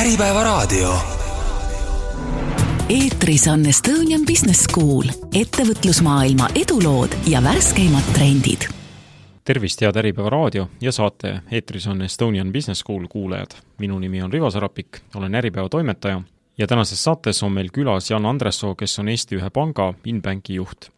Äripäevaraadio. eetris on Estonian Business School, ettevõtlusmaailma edulood ja värskeimad trendid. tervist, head Äripäeva raadio ja saate Eetris on Estonian Business School kuulajad. minu nimi on Rivo Sarapik, olen Äripäeva toimetaja ja tänases saates on meil külas Jan Andresoo, kes on Eesti ühe panga Inbanki juht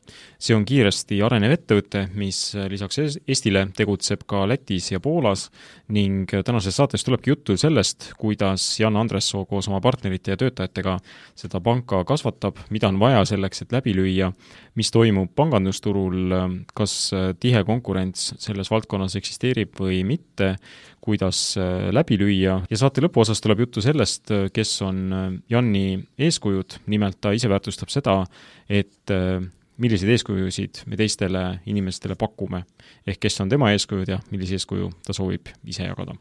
see on kiiresti arenev ettevõte, mis lisaks Eestile tegutseb ka Lätis ja Poolas ning tänases saates tulebki juttu sellest, kuidas Jan Andressoo koos oma partnerite ja töötajatega seda panka kasvatab, mida on vaja selleks, et läbi lüüa, mis toimub pangandusturul, kas tihe konkurents selles valdkonnas eksisteerib või mitte, kuidas läbi lüüa. Ja saate lõpuosas tuleb juttu sellest, kes on Janni eeskujud, nimelt ta ise väärtustab seda, et milliseid eeskujusid me teistele inimestele pakume. ehk kes on tema eeskujud ja millise eeskuju ta soovib ise jagada.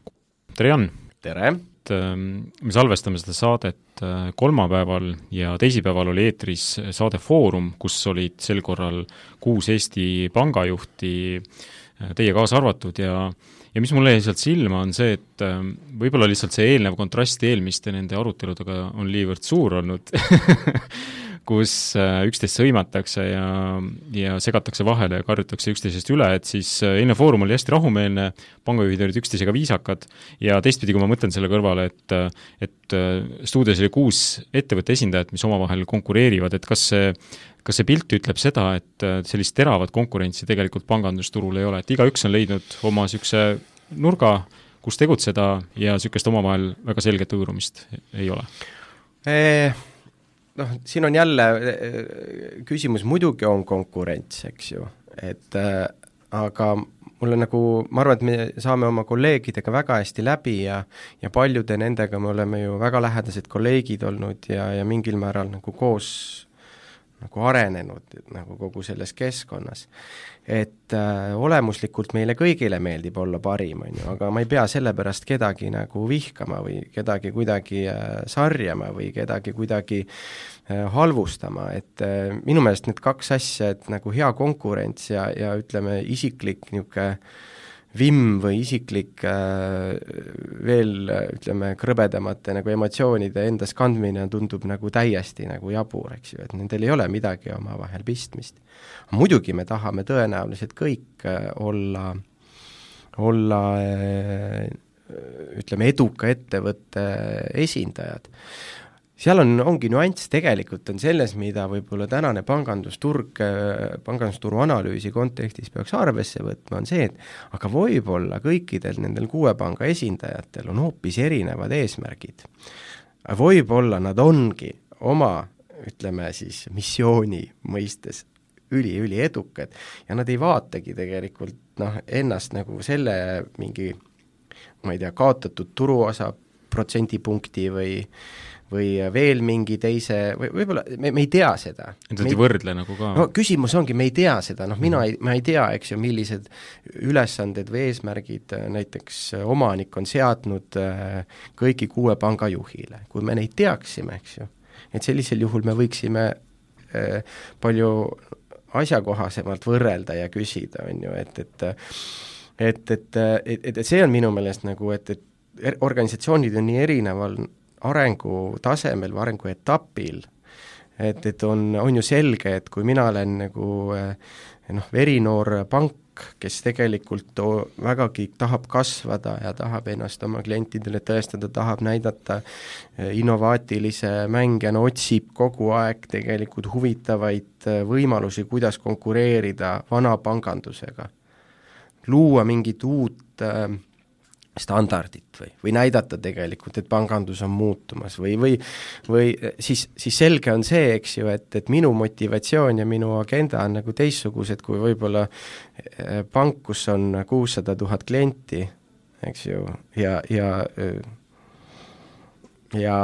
tere, Jan! tere! Ähm, me salvestame seda saadet äh, kolmapäeval ja teisipäeval oli eetris saade Foorum, kus olid sel korral kuus Eesti pangajuhti, äh, teie kaasa arvatud, ja ja mis mulle jäi sealt silma, on see, et ähm, võib-olla lihtsalt see eelnev kontrast eelmiste nende aruteludega on liivõrd suur olnud kus äh, üksteist sõimatakse ja, ja segatakse vahele ja karjutakse üksteisest üle, et siis äh, eilne foorum oli hästi rahumeelne, pangajuhid olid üksteisega viisakad ja teistpidi, kui ma mõtlen selle kõrvale, et et äh, stuudios oli kuus ettevõtte esindajat, mis omavahel konkureerivad, et kas see kas see pilt ütleb seda, et sellist teravat konkurentsi tegelikult pangandusturul ei ole, et igaüks on leidnud oma niisuguse nurga, kus tegutseda ja niisugust omavahel väga selget hõõrumist ei ole? Noh, siin on jälle küsimus, muidugi on konkurents, eks ju, et äh, aga mulle nagu, ma arvan, et me saame oma kolleegidega väga hästi läbi ja ja paljude nendega me oleme ju väga lähedased kolleegid olnud ja, ja mingil määral nagu koos nagu arenenud nagu kogu selles keskkonnas. Et äh, olemuslikult meile kõigile meeldib olla parim, on ju, aga ma ei pea sellepärast kedagi nagu vihkama või kedagi kuidagi äh, sarjama või kedagi kuidagi äh, halvustama, et äh, minu meelest need kaks asja, et nagu hea konkurents ja, ja ütleme, isiklik niisugune vimm või isiklik äh, veel ütleme, krõbedamate nagu emotsioonide endas kandmine tundub nagu täiesti nagu jabur, eks ju, et nendel ei ole midagi omavahel pistmist. muidugi me tahame tõenäoliselt kõik äh, olla, olla äh, ütleme, eduka ettevõtte esindajad seal on, ongi nüanss tegelikult on selles, mida võib-olla tänane pangandusturg, pangandusturu analüüsi kontekstis peaks arvesse võtma, on see, et aga võib-olla kõikidel nendel kuue panga esindajatel on hoopis erinevad eesmärgid. võib-olla nad ongi oma ütleme siis missiooni mõistes üli-üliedukad ja nad ei vaatagi tegelikult noh, ennast nagu selle mingi ma ei tea, kaotatud turuosa protsendipunkti või või veel mingi teise, või võib-olla me, me ei tea seda. et nad ei võrdle nagu ka? no küsimus ongi, me ei tea seda, noh mina ei, ma ei tea, eks ju, millised ülesanded või eesmärgid äh, näiteks äh, omanik on seadnud äh, kõigi kuue panga juhile. kui me neid teaksime, eks ju, et sellisel juhul me võiksime palju asjakohasemalt võrrelda ja küsida, on ju, et, et et, et, et, et see on minu meelest nagu, et, et er-, organisatsioonid on nii erineval arengutasemel või arenguetapil, et, et on, on ju selge, et kui mina olen nagu eh, noh, verinoor pank, kes tegelikult vägagi tahab kasvada ja tahab ennast oma klientidele tõestada, tahab näidata eh, innovaatilise mängijana, otsib kogu aeg tegelikult huvitavaid eh, võimalusi, kuidas konkureerida vana pangandusega. luua mingit uut äh, standardit või, või näidata tegelikult, et pangandus on muutumas või, või või siis, siis selge on see, eks ju, et, et minu motivatsioon ja minu agenda on nagu teistsugused kui võib-olla eh, pank, kus on kuussada tuhat klienti, eks ju, ja, ja ja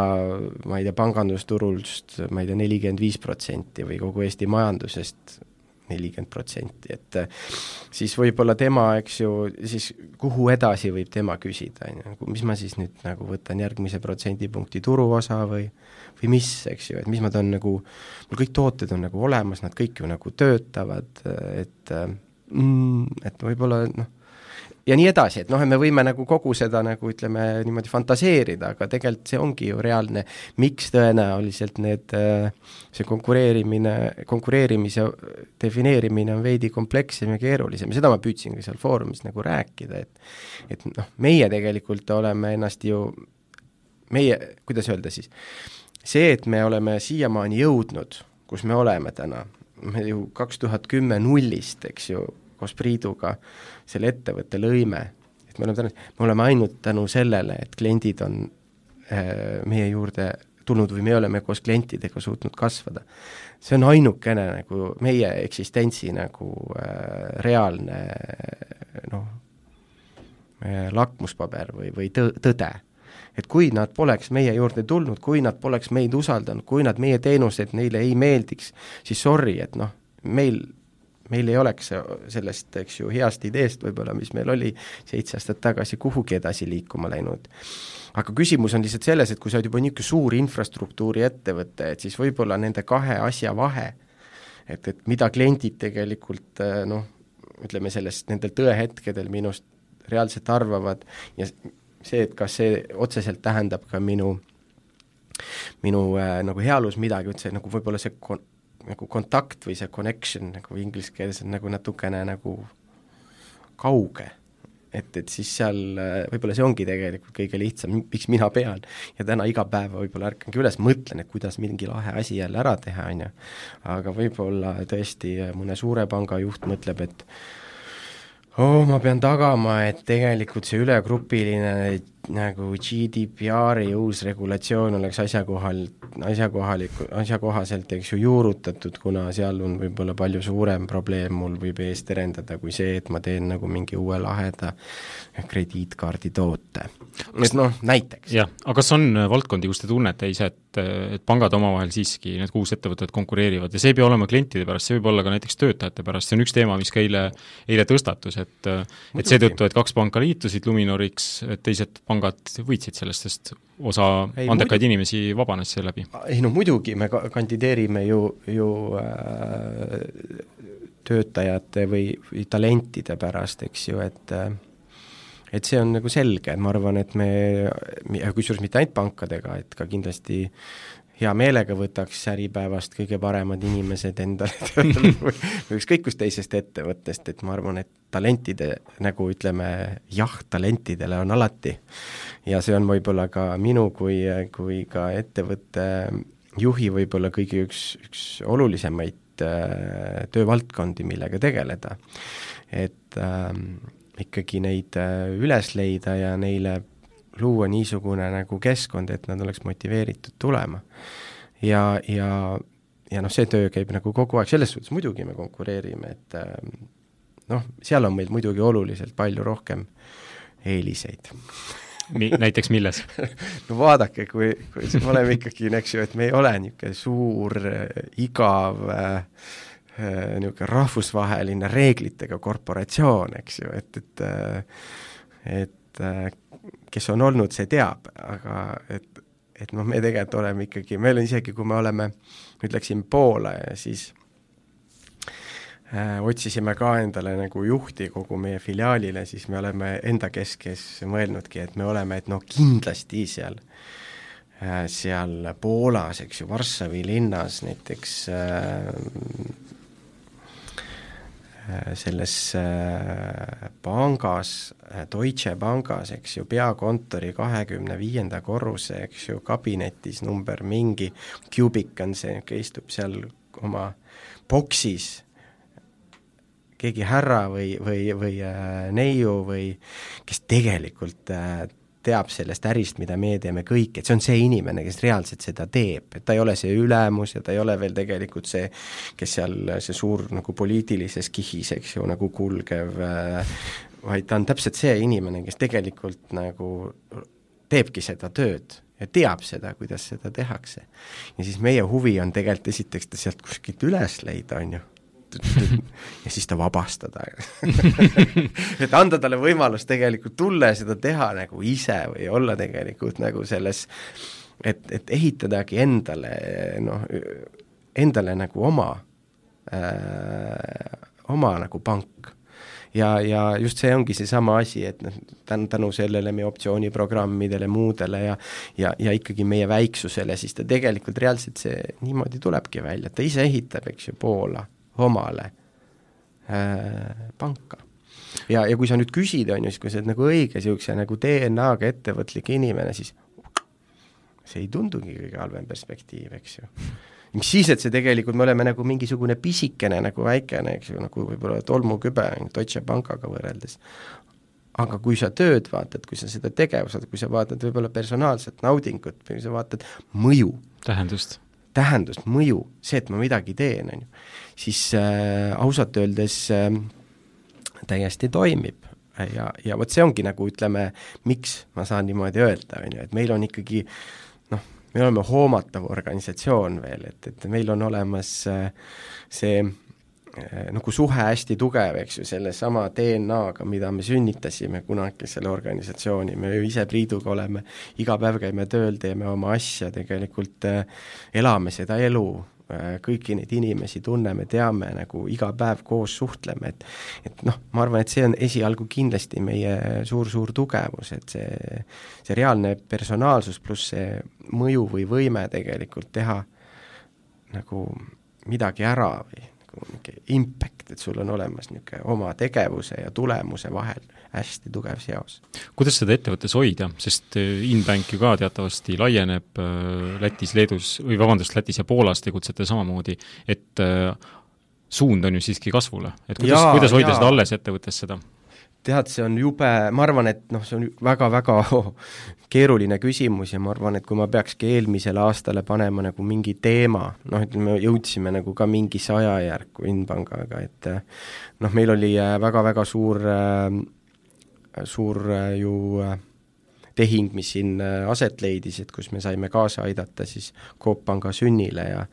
ma ei tea, pangandusturust ma ei tea, nelikümmend viis protsenti või kogu Eesti majandusest nelikümmend protsenti, et eh, siis võib-olla tema, eks ju, siis kuhu edasi võib tema küsida, on ju, mis ma siis nüüd nagu võtan järgmise protsendipunkti turuosa või või mis, eks ju, et mis ma tahan nagu, mul kõik tooted on nagu olemas, nad kõik ju nagu töötavad, et mm, et võib-olla noh, ja nii edasi, et noh, et me võime nagu kogu seda nagu ütleme niimoodi fantaseerida, aga tegelikult see ongi ju reaalne, miks tõenäoliselt need, äh, see konkureerimine, konkureerimise defineerimine on veidi komplekssem ja keerulisem. Ja seda ma püüdsin ka seal foorumis nagu rääkida, et et noh, meie tegelikult oleme ennast ju, meie, kuidas öelda siis, see, et me oleme siiamaani jõudnud, kus me oleme täna, me ju kaks tuhat kümme nullist, eks ju, koos Priiduga selle ettevõtte lõime, et me oleme täna, me oleme ainult tänu sellele, et kliendid on äh, meie juurde tulnud või me oleme koos klientidega suutnud kasvada. see on ainukene nagu meie eksistentsi nagu äh, reaalne noh äh,, lakmuspaber või, või tõ-, tõde et kui nad poleks meie juurde tulnud, kui nad poleks meid usaldanud, kui nad meie teenuseid neile ei meeldiks, siis sorry, et noh, meil meil ei oleks sellest, eks ju, heast ideest võib-olla, mis meil oli seitse aastat tagasi, kuhugi edasi liikuma läinud. aga küsimus on lihtsalt selles, et kui sa oled juba niisugune suur infrastruktuuri ettevõte, et siis võib-olla nende kahe asja vahe, et, et mida kliendid tegelikult noh, ütleme sellest, nendel tõehetkedel minust reaalselt arvavad ja see, et kas see otseselt tähendab ka minu minu äh, nagu heaolus midagi, et see nagu võib-olla see kon-, nagu kontakt või see connection nagu inglise keeles on nagu natukene nagu kauge. et, et siis seal võib-olla see ongi tegelikult kõige lihtsam, miks mina pean. ja täna iga päev võib-olla ärkangi üles, mõtlen, et kuidas mingi lahe asi jälle ära teha, on ju. aga võib-olla tõesti mõne suure panga juht mõtleb, et oh, ma pean tagama, et tegelikult see ülegrupiline nagu GDPR-i uus regulatsioon oleks asjakohal, asjakohaliku, asjakohaselt, eks ju, juurutatud, kuna seal on võib-olla palju suurem probleem mul võib ees terendada kui see, et ma teen nagu mingi uue laheda krediitkaardi toote. et noh, näiteks. jah, aga kas on valdkondi, kus te tunnete ise, et et pangad omavahel siiski, need kuus ettevõtet konkureerivad ja see ei pea olema klientide pärast, see võib olla ka näiteks töötajate pärast, see on üks teema, mis ka eile, eile tõstatus, et et seetõttu, et kaks panka liitusid Luminoriks, et teised pangad pangad võitsid sellest, sest osa ei, andekaid muidu... inimesi vabanes seeläbi? ei no muidugi, me ka-, kandideerime ju, ju äh, töötajate või, või talentide pärast, eks ju, et äh, et see on nagu selge, ma arvan, et me, kusjuures mitte ainult pankadega, et ka kindlasti hea meelega võtaks Äripäevast kõige paremad inimesed endale tööle või ükskõik kust teisest ettevõttest, et ma arvan, et talentide, nagu ütleme, jah talentidele on alati. ja see on võib-olla ka minu kui, kui ka ettevõtte juhi võib-olla kõige üks, üks olulisemaid äh, töövaldkondi, millega tegeleda. et äh, ikkagi neid äh, üles leida ja neile luua niisugune nagu keskkond, et nad oleks motiveeritud tulema. ja, ja, ja noh, see töö käib nagu kogu aeg, selles suhtes muidugi me konkureerime, et ähm, noh, seal on meil muidugi oluliselt palju rohkem eeliseid Mi-, näiteks milles no vaadake, kui, kui me oleme ikkagi, eks ju, et me ei ole niisugune suur igav äh, äh, niisugune rahvusvaheline reeglitega korporatsioon, eks ju, et, et äh, et äh, kes on olnud, see teab, aga et, et noh, me tegelikult oleme ikkagi, meil on isegi, kui me oleme, ütleksin Poola ja siis äh, otsisime ka endale nagu juhti kogu meie filiaalile, siis me oleme enda keskes mõelnudki, et me oleme, et noh, kindlasti seal äh,, seal Poolas, eks ju, Varssavi linnas näiteks Äh, selles äh, pangas, äh, Deutsche Pangas, eks ju, peakontori kahekümne viienda korruse, eks ju, kabinetis number mingi, Cubic on see, istub seal oma boksis, keegi härra või, või, või äh, neiu või kes tegelikult äh, teab sellest ärist, mida meie teeme kõik, et see on see inimene, kes reaalselt seda teeb, et ta ei ole see ülemus ja ta ei ole veel tegelikult see, kes seal, see suur nagu poliitilises kihis, eks ju, nagu kulgev äh, vaid ta on täpselt see inimene, kes tegelikult nagu teebki seda tööd ja teab seda, kuidas seda tehakse. ja siis meie huvi on tegelikult esiteks ta sealt kuskilt üles leida, on ju ja siis ta vabastada. Et anda talle võimalus tegelikult tulla ja seda teha nagu ise või olla tegelikult nagu selles, et, et ehitadagi endale noh, endale nagu oma äh,, oma nagu pank. ja, ja just see ongi seesama asi, et noh, tänu, tänu sellele meie optsiooniprogrammidele, muudele ja ja, ja ikkagi meie väiksusele, siis ta tegelikult reaalselt see niimoodi tulebki välja, ta ise ehitab, eks ju, Poola omale äh, panka. Ja, ja kui sa nüüd küsid, on ju, siis kui sa oled nagu õige niisuguse nagu DNA-ga ettevõtlik inimene, siis see ei tundugi kõige halvem perspektiiv, eks ju. mis siis, et see tegelikult, me oleme nagu mingisugune pisikene nagu väikene, eks ju, nagu võib-olla tolmukübe Deutsche Pankaga võrreldes, aga kui sa tööd vaatad, kui sa seda tegevust, kui sa vaatad võib-olla personaalset naudingut või sa vaatad mõju, tähendust, tähendust, mõju, see, et ma midagi teen, on ju, siis äh, ausalt öeldes äh, täiesti toimib. Ja, ja vot see ongi nagu ütleme, miks ma saan niimoodi öelda, on ju, et meil on ikkagi noh, me oleme hoomatav organisatsioon veel, et, et meil on olemas äh, see äh, nagu suhe hästi tugev, eks ju, sellesama DNA-ga, mida me sünnitasime kunagi selle organisatsiooni, me ju ise Priiduga oleme, iga päev käime tööl, teeme oma asja, tegelikult äh, elame seda elu Äh, kõiki neid inimesi tunneme, teame, nagu iga päev koos suhtleme, et et noh, ma arvan, et see on esialgu kindlasti meie suur-suur tugevus, et see, see reaalne personaalsus pluss see mõju või võime tegelikult teha nagu midagi ära või nagu niisugune impact, et sul on olemas niisugune oma tegevuse ja tulemuse vahel hästi tugev seos. kuidas seda ettevõttes hoida, sest äh, Inbank ju ka teatavasti laieneb äh, Lätis, Leedus või vabandust, Lätis ja Poolas tegutsete samamoodi, et äh, suund on ju siiski kasvule, et kuidas, kuidas hoida jaa. seda alles ettevõttes, seda? Tead, see on jube, ma arvan, et noh, see on väga-väga keeruline küsimus ja ma arvan, et kui ma peakski eelmisele aastale panema nagu mingi teema, noh, ütleme, jõudsime nagu ka mingisse ajajärku Inpangaga, et noh, meil oli väga-väga suur äh, suur ju tehing, mis siin aset leidis, et kus me saime kaasa aidata siis Coop Panga sünnile ja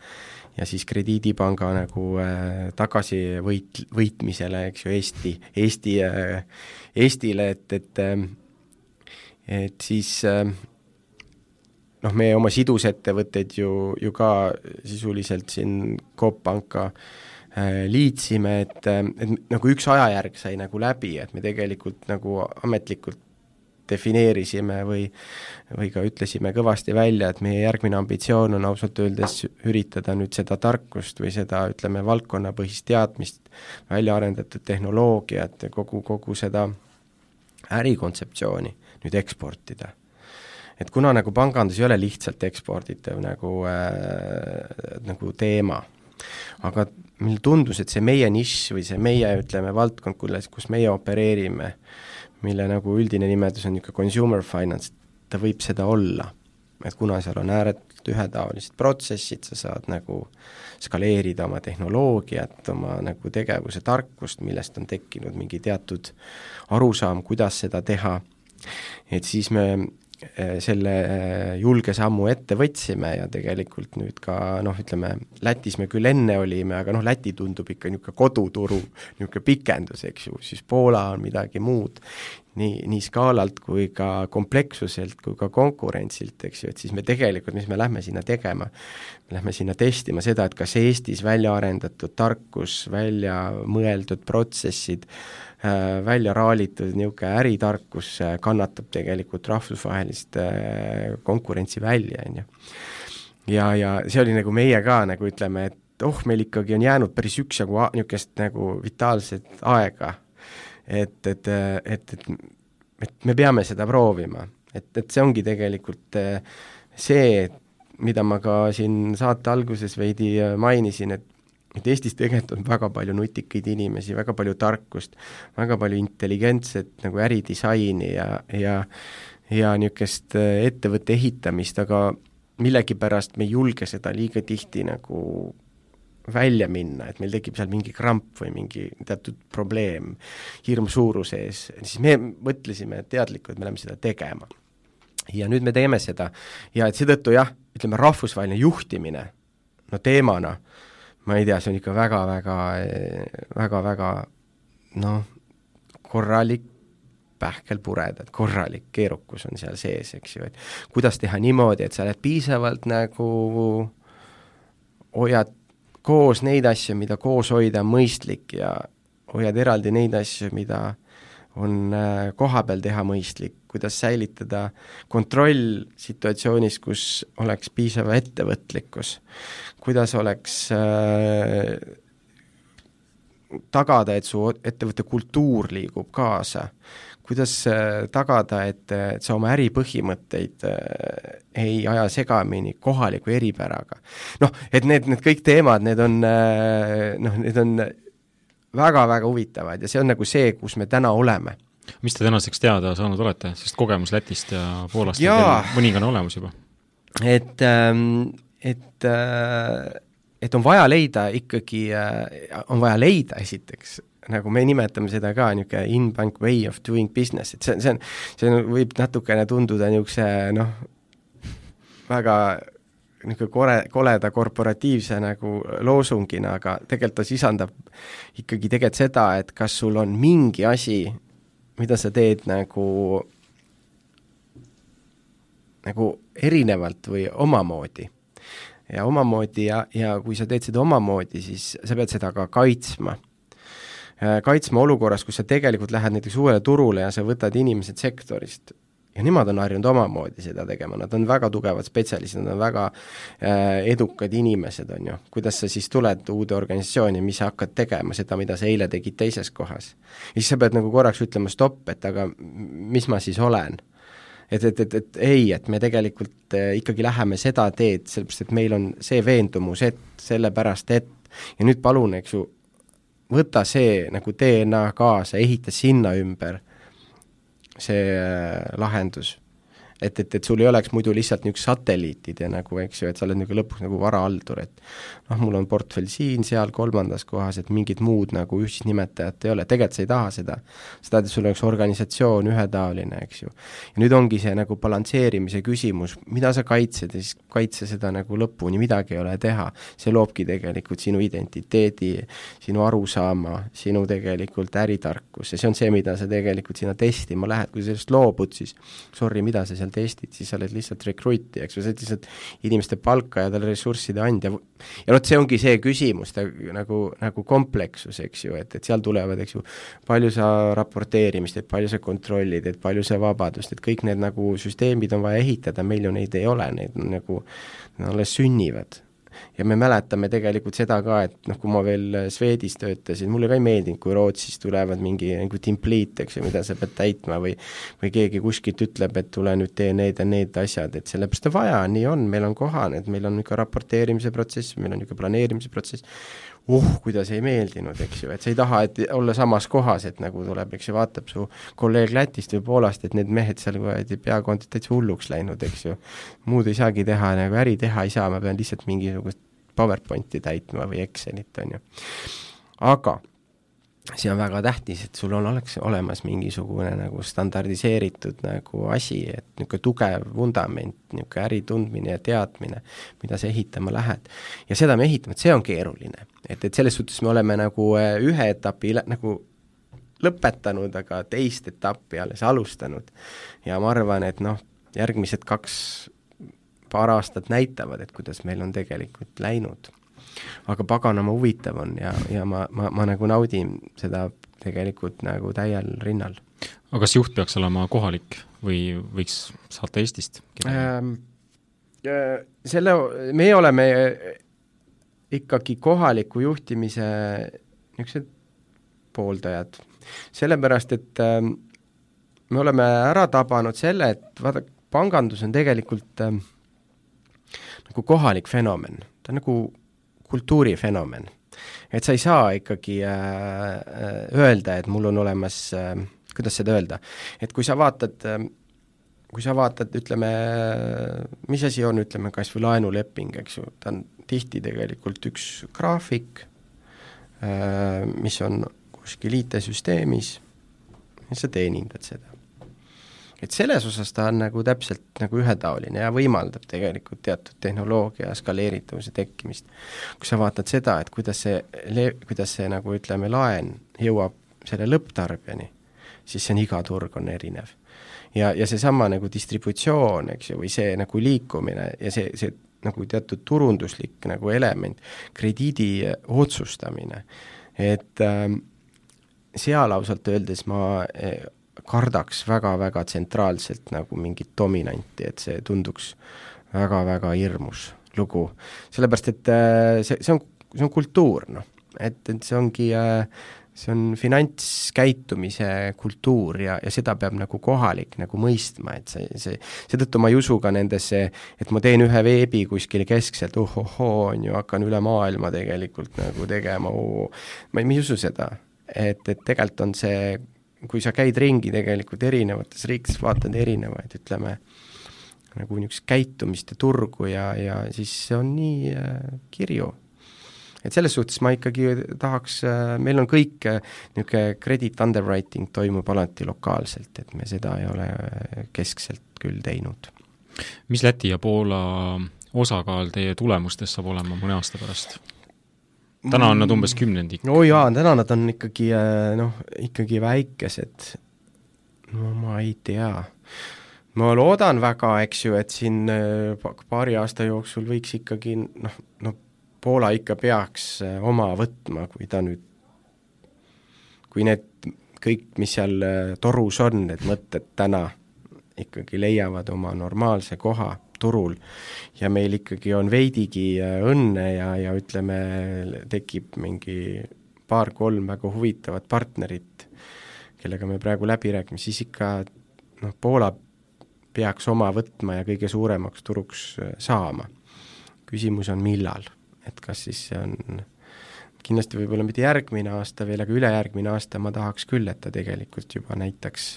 ja siis Krediidipanga nagu äh, tagasivõit, võitmisele, eks ju, Eesti, Eesti äh,, Eestile, et, et äh, et siis äh, noh, meie oma sidusettevõtteid ju, ju ka sisuliselt siin Coop Panka äh, Äh, liitsime, et, et nagu üks ajajärg sai nagu läbi, et me tegelikult nagu ametlikult defineerisime või või ka ütlesime kõvasti välja, et meie järgmine ambitsioon on ausalt öeldes üritada nüüd seda tarkust või seda, ütleme, valdkonnapõhist teadmist, välja arendatud tehnoloogiat ja kogu, kogu seda ärikontseptsiooni nüüd eksportida. et kuna nagu pangandus ei ole lihtsalt eksporditav nagu äh, nagu teema, aga mulle tundus, et see meie nišš või see meie, ütleme, valdkond, kus, kus meie opereerime, mille nagu üldine nimetus on niisugune consumer finance, ta võib seda olla. et kuna seal on ääretult ühetaolised protsessid, sa saad nagu skaleerida oma tehnoloogiat, oma nagu tegevuse tarkust, millest on tekkinud mingi teatud arusaam, kuidas seda teha, et siis me selle eh, julge sammu ette võtsime ja tegelikult nüüd ka noh, ütleme Lätis me küll enne olime, aga noh, Läti tundub ikka niisugune koduturu niisugune pikendus, eks ju, siis Poola on midagi muud, nii, nii skaalalt kui ka komplekssuselt kui ka konkurentsilt, eks ju, et siis me tegelikult, mis me lähme sinna tegema, lähme sinna testima seda, et kas Eestis välja arendatud tarkus, välja mõeldud protsessid äh, Äh, välja raalitud niisugune äritarkus äh, kannatab tegelikult rahvusvahelist äh, konkurentsi välja, on ju. ja, ja see oli nagu meie ka nagu ütleme, et oh, meil ikkagi on jäänud päris üksjagu niisugust nagu vitaalset aega, et, et, et, et, et me peame seda proovima, et, et see ongi tegelikult see, mida ma ka siin saate alguses veidi mainisin, et et Eestis tegelikult on väga palju nutikaid inimesi, väga palju tarkust, väga palju intelligentset nagu äridisaini ja, ja ja niisugust äh, ettevõtte ehitamist, aga millegipärast me ei julge seda liiga tihti nagu välja minna, et meil tekib seal mingi kramp või mingi teatud probleem hirm suuruse ees, siis me mõtlesime teadlikult, me läheme seda tegema. ja nüüd me teeme seda ja et seetõttu jah, ütleme rahvusvaheline juhtimine no teemana äh, ma ei tea, see on ikka väga-väga, väga-väga noh, korralik pähkelpured, et korralik keerukus on seal sees, eks ju, et kuidas teha niimoodi, et sa oled piisavalt nagu, hoiad koos neid asju, mida koos hoida on mõistlik ja hoiad eraldi neid asju, mida on äh, kohapeal teha mõistlik, kuidas säilitada kontroll situatsioonis, kus oleks piisav ettevõtlikkus, kuidas oleks äh, tagada, et su ettevõtte kultuur liigub kaasa, kuidas äh, tagada, et, et sa oma äripõhimõtteid äh, ei aja segamini kohaliku eripäraga. noh, et need, need kõik teemad, need on äh, noh, need on väga-väga huvitavad ja see on nagu see, kus me täna oleme. mis te tänaseks teada saanud olete, sest kogemus Lätist ja Poolast on mõningane olemas juba? et, ähm, et, äh, et on vaja leida ikkagi, äh, on vaja leida esiteks nagu me nimetame seda ka niisugune in-bank way of doing business, et see, see on, see on, võib natukene tunduda niisuguse noh, väga niisugune kore, koleda korporatiivse nagu loosungina, aga tegelikult ta sisaldab ikkagi tegelikult seda, et kas sul on mingi asi, mida sa teed nagu, nagu erinevalt või omamoodi. ja omamoodi ja, ja kui sa teed seda omamoodi, siis sa pead seda ka kaitsma kaitsma olukorras, kus sa tegelikult lähed näiteks uuele turule ja sa võtad inimesed sektorist ja nemad on harjunud omamoodi seda tegema, nad on väga tugevad spetsialistid, nad on väga äh, edukad inimesed, on ju. kuidas sa siis tuled uude organisatsiooni, mis sa hakkad tegema, seda, mida sa eile tegid teises kohas. ja siis sa pead nagu korraks ütlema stopp, et aga mis ma siis olen et, et, et, et ei, et me tegelikult äh, ikkagi läheme seda teed, sellepärast et meil on see veendumus, et sellepärast, et ja nüüd palun, eks ju, võta see nagu DNA kaasa, ehita sinna ümber see äh, lahendus. Et, et, et sul ei oleks muidu lihtsalt niisugused satelliitid ja nagu, eks ju, et sa oled nagu lõpuks nagu varahaldur, et noh, mul on portfell siin, seal, kolmandas kohas, et mingit muud nagu ühisnimetajat ei ole, tegelikult sa ei taha seda. sa tahad, et sul oleks organisatsioon ühetaoline, eks ju. ja nüüd ongi see nagu balansseerimise küsimus, mida sa kaitsed ja siis kaitse seda nagu lõpuni, midagi ei ole teha. see loobki tegelikult sinu identiteedi, sinu arusaama, sinu tegelikult äritarkus ja see on see, mida sa tegelikult sinna testima lähed, kui sa sellest loobud, siis sorry, mida sa seal testid, siis sa oled lihtsalt rekruiti, eks ju, sa oled lihtsalt inimeste palka ja talle ressursside andja, ja vot see ongi see küsimus, ta nagu, nagu komplekssus, eks ju, et, et seal tulevad, eks ju, palju sa raporteerimist teed, palju sa kontrollid, et palju sa vabadust, et kõik need nagu süsteemid on vaja ehitada, meil ju neid ei ole, need nagu, alles sünnivad ja me mäletame tegelikult seda ka, et noh, kui ma veel Swedis töötasin, mulle ka ei meeldinud, kui Rootsis tulevad mingi nagu template, eks ju, mida sa pead täitma või või keegi kuskilt ütleb, et tule nüüd tee need ja need asjad, et sellepärast on vaja, nii on, meil on kohane, et meil on niisugune raporteerimise protsess, meil on niisugune planeerimise protsess, uh, kuidas ei meeldinud, eks ju, et sa ei taha, et olla samas kohas, et nagu tuleb, eks ju, vaatab su kolleeg Lätist või Poolast, et need mehed seal kuradi peakond täitsa hulluks läinud, eks ju. muud ei saagi teha, nagu äri teha ei saa, ma pean lihtsalt mingisugust PowerPointi täitma või Excelit, on ju. aga see on väga tähtis, et sul on, oleks olemas mingisugune nagu standardiseeritud nagu asi, et niisugune tugev vundament, niisugune äri tundmine ja teadmine, mida sa ehitama lähed. ja seda me ehitame, et see on keeruline. et, et selles suhtes me oleme nagu äh, ühe etapi nagu lõpetanud, aga teist etappi alles alustanud. ja ma arvan, et noh, järgmised kaks, paar aastat näitavad, et kuidas meil on tegelikult läinud aga paganama huvitav on ja, ja ma, ma, ma nagu naudin seda tegelikult nagu täiel rinnal. aga kas juht peaks olema kohalik või võiks saata Eestist ähm,? Selle, meie oleme ikkagi kohaliku juhtimise niisugused pooldajad, sellepärast et ähm, me oleme ära tabanud selle, et vaata, pangandus on tegelikult ähm, nagu kohalik fenomen, ta on nagu kultuurifenomen. et sa ei saa ikkagi äh, äh, öelda, et mul on olemas äh,, kuidas seda öelda, et kui sa vaatad äh, kui sa vaatad, ütleme, mis asi on, ütleme kas või laenuleping, eks ju, ta on tihti tegelikult üks graafik, äh, mis on kuskil IT-süsteemis, ja sa teenindad seda et selles osas ta on nagu täpselt nagu ühetaoline ja võimaldab tegelikult teatud tehnoloogia skaleeritavuse tekkimist. kui sa vaatad seda, et kuidas see le-, kuidas see nagu ütleme, laen jõuab selle lõpptarbijani, siis see on, iga turg on erinev. ja, ja seesama nagu distributsioon, eks ju, või see nagu liikumine ja see, see nagu teatud turunduslik nagu element, krediidi otsustamine, et äh, seal ausalt öeldes ma eh, kardaks väga-väga tsentraalselt nagu mingit dominanti, et see tunduks väga-väga hirmus lugu. sellepärast, et äh, see, see on, see on kultuur, noh, et, et see ongi äh, see on finantskäitumise kultuur ja, ja seda peab nagu kohalik nagu mõistma, et see, see, seetõttu ma ei usu ka nendesse, et ma teen ühe veebi kuskil keskselt, ohohoo, on ju, hakkan üle maailma tegelikult nagu tegema, ma ei, ma ei usu seda. et, et tegelikult on see, kui sa käid ringi tegelikult erinevates riikides, vaatad erinevaid, ütleme, nagu niisugust käitumist ja turgu ja, ja siis see on nii äh, kirju et selles suhtes ma ikkagi tahaks, äh, meil on kõik äh, niisugune credit underwriting toimub alati lokaalselt, et me seda ei ole äh, keskselt küll teinud. mis Läti ja Poola osakaal teie tulemustes saab olema mõne aasta pärast? Täna on nad umbes kümnendik. no jaa, täna nad on ikkagi noh, ikkagi väikesed, no ma ei tea. Ma loodan väga, eks ju, et siin paari aasta jooksul võiks ikkagi noh, no Poola ikka peaks äh, oma võtma, kui ta nüüd, kui need kõik, mis seal äh, torus on, need mõtted täna ikkagi leiavad oma normaalse koha turul ja meil ikkagi on veidigi äh, õnne ja, ja ütleme, tekib mingi paar-kolm väga huvitavat partnerit, kellega me praegu läbi räägime, siis ikka noh, Poola peaks oma võtma ja kõige suuremaks turuks saama. küsimus on, millal et kas siis see on kindlasti võib-olla mitte järgmine aasta veel, aga ülejärgmine aasta ma tahaks küll, et ta tegelikult juba näitaks,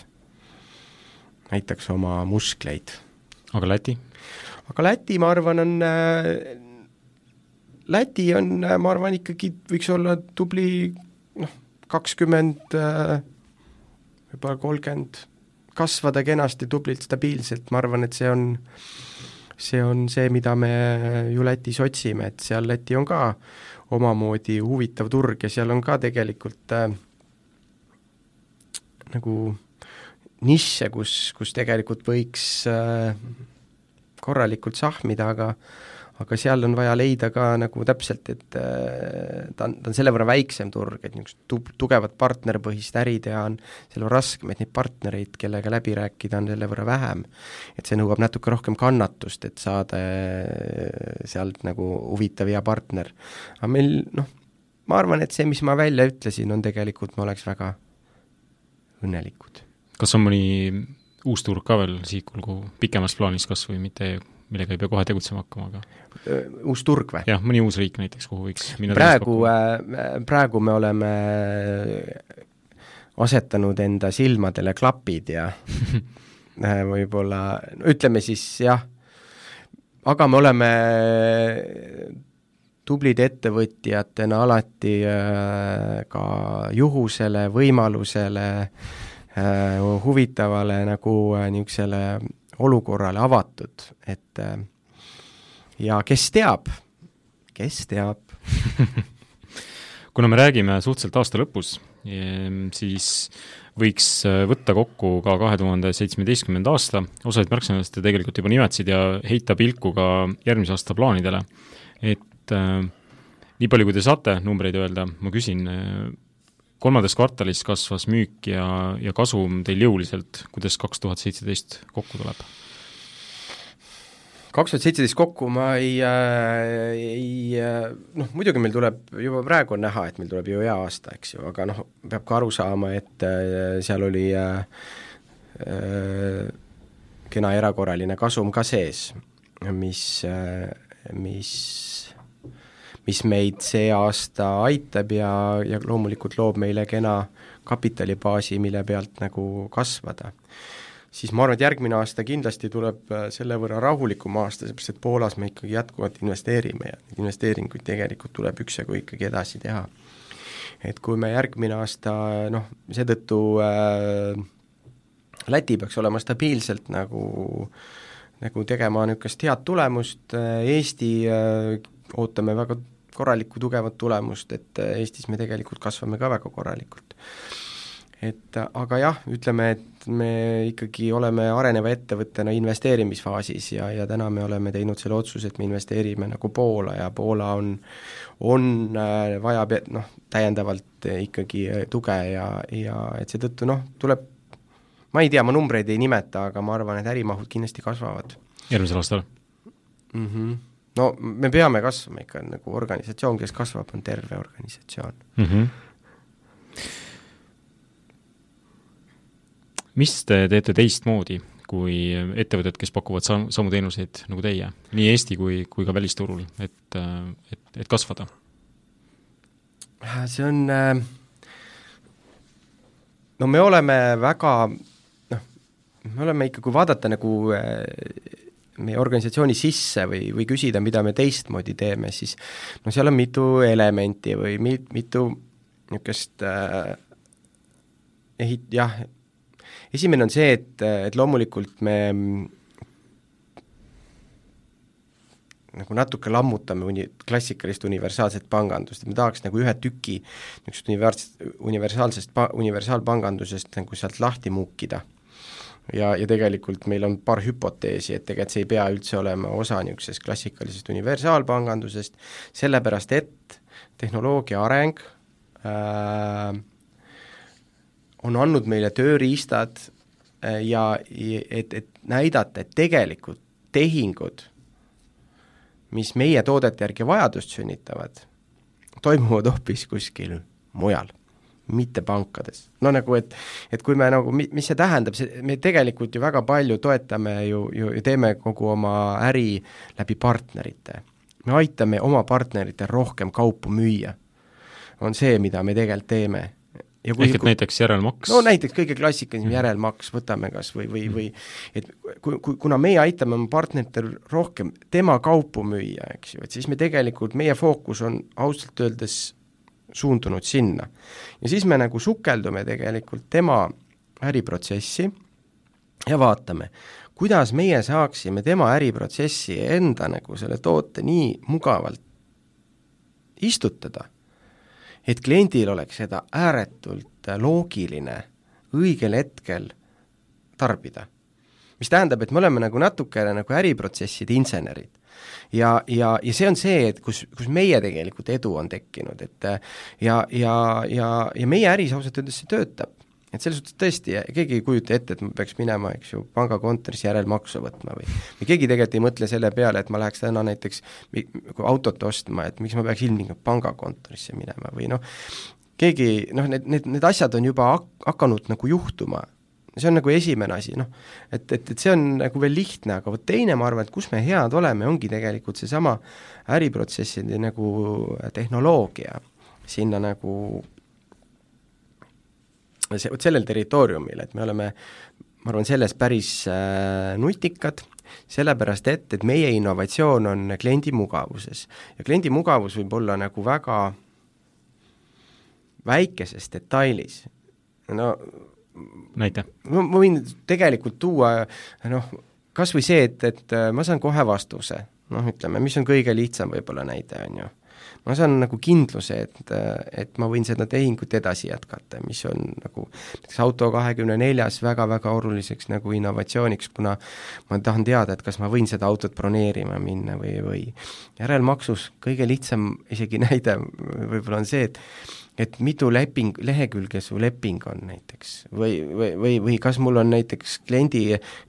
näitaks oma muskleid. Aga Läti? aga Läti, ma arvan, on äh, Läti on, ma arvan, ikkagi võiks olla tubli noh, kakskümmend äh,, võib-olla kolmkümmend, kasvada kenasti, tublilt, stabiilselt, ma arvan, et see on äh, see on see, mida me ju Lätis otsime, et seal Läti on ka omamoodi huvitav turg ja seal on ka tegelikult äh, nagu nišše, kus, kus tegelikult võiks äh, korralikult sahmida, aga aga seal on vaja leida ka nagu täpselt, et äh, ta on, ta on selle võrra väiksem turg, et niisugust tu-, tugevat partnerpõhist äri teha on selle võrra raskem, et neid partnereid, kellega läbi rääkida, on selle võrra vähem. et see nõuab natuke rohkem kannatust, et saada äh, sealt nagu huvitav hea partner. aga meil noh, ma arvan, et see, mis ma välja ütlesin, on tegelikult, me oleks väga õnnelikud. Kas on mõni uus turg ka veel sihikul pikemas plaanis kas või mitte millega ei pea kohe tegutsema hakkama, aga uus turg või? jah, mõni uus riik näiteks, kuhu võiks minna praegu, äh, praegu me oleme asetanud enda silmadele klapid ja äh, võib-olla, no ütleme siis jah, aga me oleme tublid ettevõtjatena alati äh, ka juhusele, võimalusele, huvitavale nagu niisugusele olukorrale avatud, et äh, ja kes teab, kes teab kuna me räägime suhteliselt aasta lõpus, ehm, siis võiks äh, võtta kokku ka kahe tuhande seitsmeteistkümnenda aasta, osasid märksõnadest te tegelikult juba nimetasid ja heita pilku ka järgmise aasta plaanidele. et äh, nii palju, kui te saate numbreid öelda, ma küsin äh,, kolmandas kvartalis kasvas müük ja, ja kasum teil jõuliselt, kuidas kaks tuhat seitseteist kokku tuleb? kaks tuhat seitseteist kokku ma ei äh,, ei äh, noh, muidugi meil tuleb, juba praegu on näha, et meil tuleb ju hea aasta, eks ju, aga noh, peab ka aru saama, et äh, seal oli äh, äh, kena erakorraline kasum ka sees, mis äh,, mis mis meid see aasta aitab ja, ja loomulikult loob meile kena kapitalibaasi, mille pealt nagu kasvada. siis ma arvan, et järgmine aasta kindlasti tuleb äh, selle võrra rahulikum aasta, seepärast et Poolas me ikkagi jätkuvalt investeerime ja neid investeeringuid tegelikult tuleb üksjagu ikkagi edasi teha. et kui me järgmine aasta noh, seetõttu äh, Läti peaks olema stabiilselt nagu nagu tegema niisugust head tulemust, äh, Eesti äh, ootame väga korralikku tugevat tulemust, et äh, Eestis me tegelikult kasvame ka väga korralikult. et aga jah, ütleme, et me ikkagi oleme areneva ettevõttena investeerimisfaasis ja, ja täna me oleme teinud selle otsuse, et me investeerime nagu Poola ja Poola on, on äh,, vajab noh, täiendavalt ikkagi tuge ja, ja et seetõttu noh, tuleb ma ei tea, ma numbreid ei nimeta, aga ma arvan, et ärimahud kindlasti kasvavad. järgmisel aastal mm? -hmm. No me peame kasvama ikka, nagu organisatsioon, kes kasvab, on terve organisatsioon mm. -hmm mis te teete teistmoodi kui ettevõtted, kes pakuvad sam-, samu teenuseid nagu teie, nii Eesti kui, kui ka välisturul, et, et, et kasvada? see on, no me oleme väga noh, me oleme ikka, kui vaadata nagu meie organisatsiooni sisse või, või küsida, mida me teistmoodi teeme, siis no seal on mitu elementi või mi-, mitu niisugust äh, ehit-, jah, esimene on see, et, et loomulikult me nagu natuke lammutame uni-, klassikalist universaalset pangandust, et me tahaks nagu ühe tüki niisugust univers-, universaalsest pa-, universaalpangandusest nagu sealt lahti muukida. Ja, ja tegelikult meil on paar hüpoteesi, et tegelikult see ei pea üldse olema osa niisugusest klassikalisest universaalpangandusest, sellepärast et tehnoloogia areng äh, on andnud meile tööriistad äh, ja et, et näidata, et tegelikult tehingud, mis meie toodete järgi vajadust sünnitavad, toimuvad hoopis kuskil mujal, mitte pankades. no nagu, et, et kui me nagu, mis see tähendab, see, me tegelikult ju väga palju toetame ju, ju, ju teeme kogu oma äri läbi partnerite. me aitame oma partneritel rohkem kaupu müüa. on see, mida me tegelikult teeme ehk et kui, näiteks järelmaks? no näiteks kõige klassikalisem järelmaks, võtame kas või, või, või et kui, kui, kuna meie aitame oma partneritel rohkem tema kaupu müüa, eks ju, et siis me tegelikult, meie fookus on ausalt öeldes suundunud sinna. ja siis me nagu sukeldume tegelikult tema äriprotsessi ja vaatame, kuidas meie saaksime tema äriprotsessi enda nagu selle toote nii mugavalt istutada et kliendil oleks seda ääretult loogiline õigel hetkel tarbida. mis tähendab, et me oleme nagu natukene nagu äriprotsesside insenerid. Ja, ja, ja see on see, et kus, kus meie tegelikult edu on tekkinud, et ja, ja, ja, ja meie äris ausalt öeldes see töötab. Et selles suhtes tõesti, keegi ei kujuta ette, et ma peaks minema, eks ju, pangakontorisse järelmaksu võtma või või keegi tegelikult ei mõtle selle peale, et ma läheks täna näiteks autot ostma, et miks ma peaks ilmtingimata pangakontorisse minema või noh, keegi noh, need, need, need asjad on juba hak-, hakanud nagu juhtuma, see on nagu esimene asi, noh, et, et, et see on nagu veel lihtne, aga vot teine, ma arvan, et kus me head oleme, ongi tegelikult seesama äriprotsesside nagu tehnoloogia. Sinna nagu see, vot sellel territooriumil, et me oleme, ma arvan, selles päris äh, nutikad, sellepärast et, et meie innovatsioon on kliendi mugavuses. ja kliendi mugavus võib olla nagu väga väikeses detailis, no näita. ma, ma võin tegelikult tuua noh, kas või see, et, et äh, ma saan kohe vastuse, noh ütleme, mis on kõige lihtsam võib-olla näide, on ju ma saan nagu kindluse, et, et ma võin seda tehingut edasi jätkata, mis on nagu näiteks auto kahekümne neljas väga-väga oluliseks nagu innovatsiooniks, kuna ma tahan teada, et kas ma võin seda autot broneerima minna või, või. Järelmaksus kõige lihtsam isegi näide võib-olla on see, et et mitu leping, lehekülge su leping on näiteks või, või, või, või kas mul on näiteks kliendi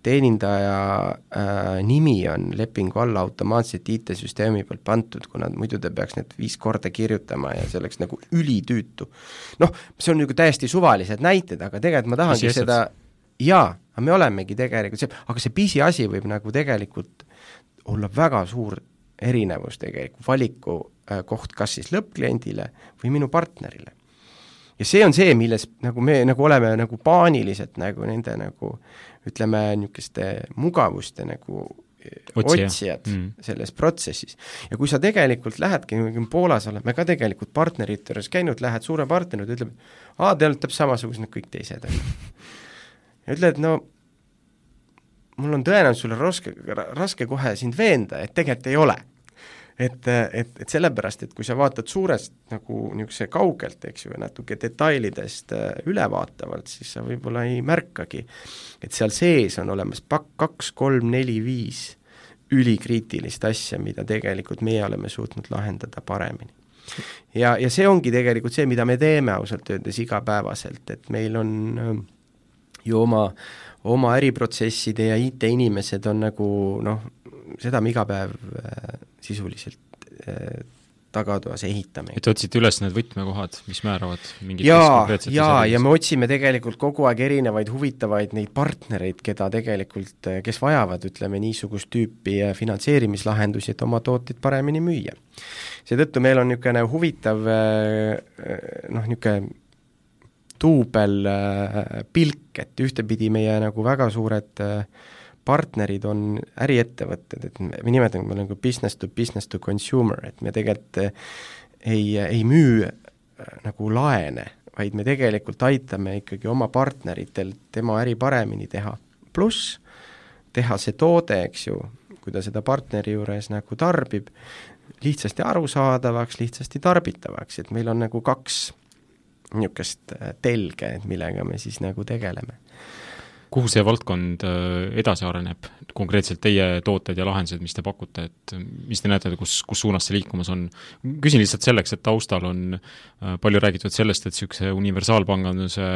teenindaja äh, nimi on lepingu alla automaatselt IT-süsteemi pealt pandud, kuna muidu ta peaks need viis korda kirjutama ja see oleks nagu ülitüütu. noh, see on nagu täiesti suvalised näited, aga tegelikult ma tahangi Asi seda jaa, aga me olemegi tegelikult see, aga see pisiasi võib nagu tegelikult olla väga suur erinevus tegelikult, valiku koht kas siis lõppkliendile või minu partnerile. ja see on see, milles nagu me nagu oleme nagu paaniliselt nagu nende nagu ütleme, niisuguste mugavuste nagu äh, Otsija. otsijad mm. selles protsessis. ja kui sa tegelikult lähedki, Poolas oleme ka tegelikult partnerite juures käinud, lähed suure partneri juurde, ütleb, aa, te olete täpselt samasugused nagu kõik teised, on ju. ja ütled, no mul on tõenäoliselt sulle raske, raske kohe sind veenda, et tegelikult ei ole et, et, et sellepärast, et kui sa vaatad suurest nagu niisuguse kaugelt, eks ju, natuke detailidest äh, ülevaatavalt, siis sa võib-olla ei märkagi, et seal sees on olemas pakk kaks, kolm, neli, viis ülikriitilist asja, mida tegelikult meie oleme suutnud lahendada paremini. ja, ja see ongi tegelikult see, mida me teeme ausalt öeldes igapäevaselt, et meil on äh, ju oma, oma äriprotsesside ja IT-inimesed on nagu noh, seda me iga päev äh, sisuliselt äh, tagatoas ehitame. et otsite üles need võtmekohad, mis määravad mingit jaa, jaa, ja me otsime tegelikult kogu aeg erinevaid huvitavaid neid partnereid, keda tegelikult, kes vajavad, ütleme, niisugust tüüpi äh, finantseerimislahendusi, et oma tooteid paremini müüa. seetõttu meil on niisugune huvitav noh, niisugune duubelpilk, et ühtepidi meie nagu väga suured äh, partnerid on äriettevõtted, et me, me nimetame seda nagu business to business to consumer, et me tegelikult eh, ei, ei müü eh, nagu laene, vaid me tegelikult aitame ikkagi oma partneritel tema äri paremini teha. pluss teha see toode, eks ju, kui ta seda partneri juures nagu tarbib, lihtsasti arusaadavaks, lihtsasti tarbitavaks, et meil on nagu kaks niisugust eh, telge, millega me siis nagu tegeleme kuhu see valdkond äh, edasi areneb, konkreetselt teie tooted ja lahendused, mis te pakute, et mis te näete, kus, kus suunas see liikumas on? küsin lihtsalt selleks, et taustal on äh, palju räägitud sellest, et niisuguse universaalpanganduse